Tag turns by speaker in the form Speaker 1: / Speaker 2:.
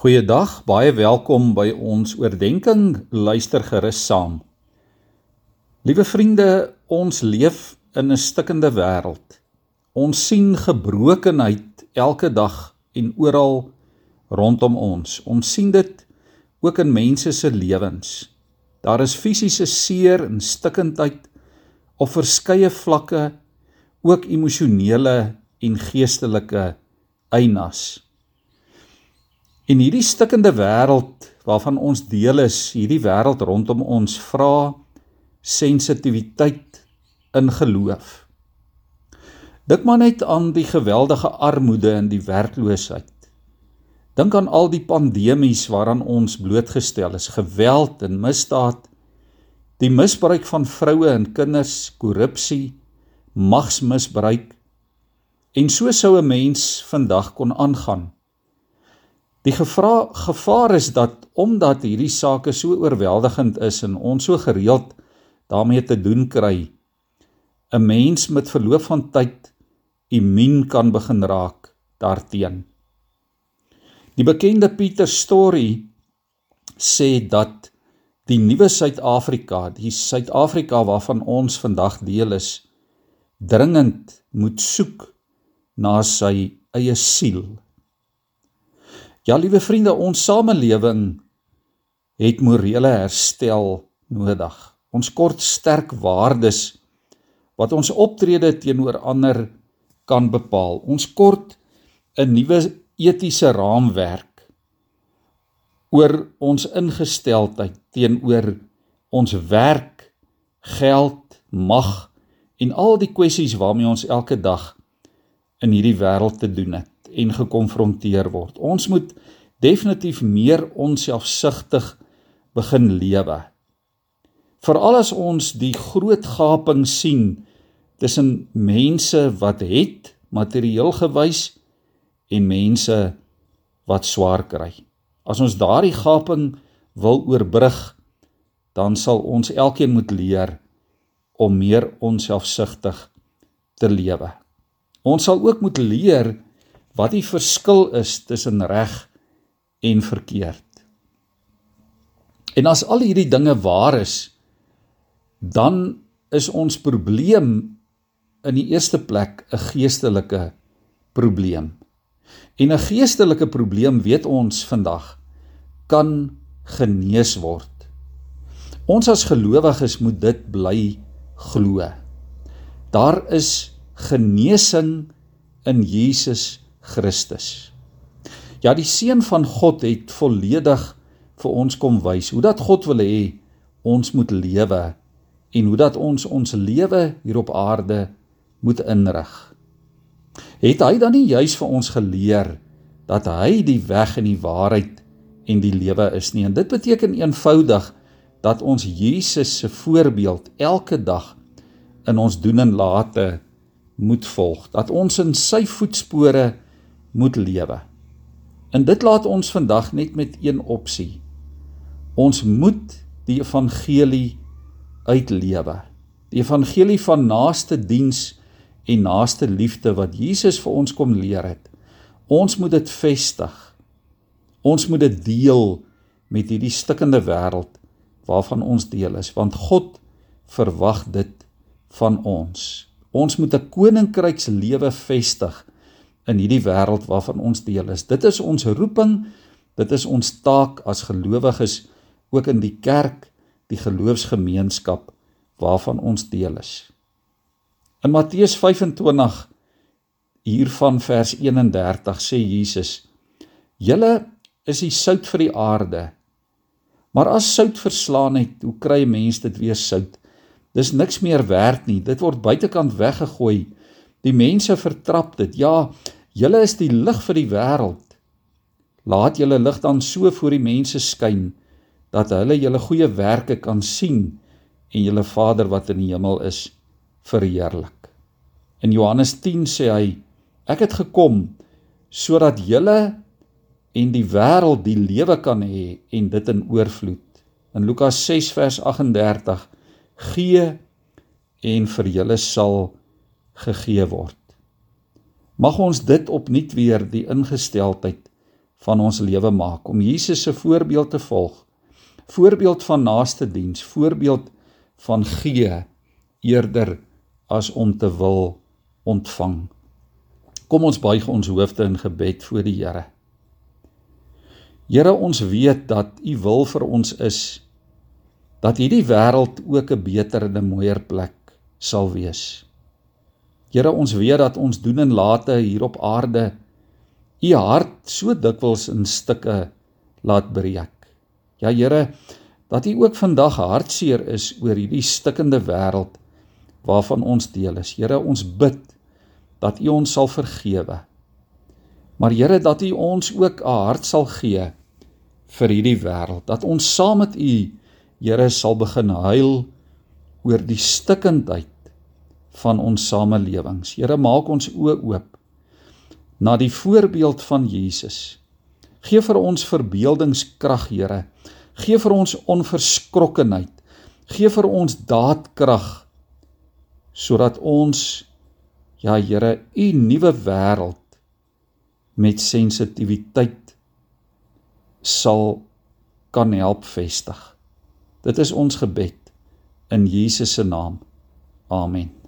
Speaker 1: Goeiedag, baie welkom by ons oordeenking. Luister gerus saam. Liewe vriende, ons leef in 'n stikkende wêreld. Ons sien gebrokenheid elke dag en oral rondom ons. Ons sien dit ook in mense se lewens. Daar is fisiese seer en stikkindheid op verskeie vlakke, ook emosionele en geestelike einas. En hierdie stikkende wêreld waarvan ons deel is, hierdie wêreld rondom ons vra sensitiwiteit in geloof. Dink maar net aan die geweldige armoede en die werkloosheid. Dink aan al die pandemies waaraan ons blootgestel is, geweld en misdaad, die misbruik van vroue en kinders, korrupsie, magsmisbruik. En so sou 'n mens vandag kon aangaan. Die gevra, gevaar is dat omdat hierdie sake so oorweldigend is en ons so gereeld daarmee te doen kry, 'n mens met verloop van tyd immuun kan begin raak daarteenoor. Die bekende Pieter Story sê dat die nuwe Suid-Afrika, die Suid-Afrika waarvan ons vandag deel is, dringend moet soek na sy eie siel Ja, liewe vriende, ons samelewing het morele herstel nodig. Ons kort sterk waardes wat ons optrede teenoor ander kan bepaal. Ons kort 'n nuwe etiese raamwerk oor ons ingesteldheid teenoor ons werk, geld, mag en al die kwessies waarmee ons elke dag in hierdie wêreld te doen het en gekonfronteer word. Ons moet definitief meer onselfsugtig begin lewe. Veral as ons die groot gaping sien tussen mense wat het materieel gewys en mense wat swaar kry. As ons daardie gaping wil oorbrug, dan sal ons elkeen moet leer om meer onselfsugtig te lewe. Ons sal ook moet leer wat die verskil is tussen reg en verkeerd. En as al hierdie dinge waar is, dan is ons probleem in die eerste plek 'n geestelike probleem. En 'n geestelike probleem, weet ons vandag, kan genees word. Ons as gelowiges moet dit bly glo. Daar is genesing in Jesus Christus. Ja, die seun van God het volledig vir ons kom wys hoe dat God wil hê ons moet lewe en hoe dat ons ons lewe hier op aarde moet inrig. Het hy dan nie juis vir ons geleer dat hy die weg en die waarheid en die lewe is nie? En dit beteken eenvoudig dat ons Jesus se voorbeeld elke dag in ons doen en late moet volg, dat ons in sy voetspore moet lewe. En dit laat ons vandag net met een opsie. Ons moet die evangelie uitlewe. Die evangelie van naaste diens en naaste liefde wat Jesus vir ons kom leer het. Ons moet dit vestig. Ons moet dit deel met hierdie stikkende wêreld waarvan ons deel is, want God verwag dit van ons. Ons moet 'n koninkrykslewe vestig in hierdie wêreld waarvan ons deel is. Dit is ons roeping, dit is ons taak as gelowiges ook in die kerk, die geloofsgemeenskap waarvan ons deel is. In Matteus 25 hiervan vers 31 sê Jesus: "Julle is die sout vir die aarde. Maar as sout verslaan het, hoe kry 'n mens dit weer sout? Dis niks meer werd nie. Dit word buitekant weggegooi." Die mense vertrap dit. Ja, julle is die lig vir die wêreld. Laat julle lig dan so voor die mense skyn dat hulle julle goeie werke kan sien en julle Vader wat in die hemel is verheerlik. In Johannes 10 sê hy: Ek het gekom sodat julle en die wêreld die lewe kan hê en dit in oorvloed. In Lukas 6 vers 38 gee en vir julle sal gegee word. Mag ons dit opnuut weer die ingesteldheid van ons lewe maak om Jesus se voorbeeld te volg. Voorbeeld van naaste diens, voorbeeld van gee eerder as om te wil ontvang. Kom ons buig ons hoofde in gebed voor die Here. Here, ons weet dat U wil vir ons is dat hierdie wêreld ook 'n beter en 'n mooier plek sal wees. Here, ons weet dat ons doen en late hier op aarde U hart so dikwels in stukke laat breek. Ja Here, dat U ook vandag hartseer is oor hierdie stikkende wêreld waarvan ons deel is. Here, ons bid dat U ons sal vergewe. Maar Here, dat U ons ook 'n hart sal gee vir hierdie wêreld, dat ons saam met U Here sal begin huil oor die stikkindheid van ons samelewings. Here, maak ons oë oop na die voorbeeld van Jesus. Geef vir ons verbeeldingskrag, Here. Geef vir ons onverskrokkenheid. Geef vir ons daadkrag sodat ons ja Here, u nuwe wêreld met sensitiwiteit sal kan help vestig. Dit is ons gebed in Jesus se naam. Amen.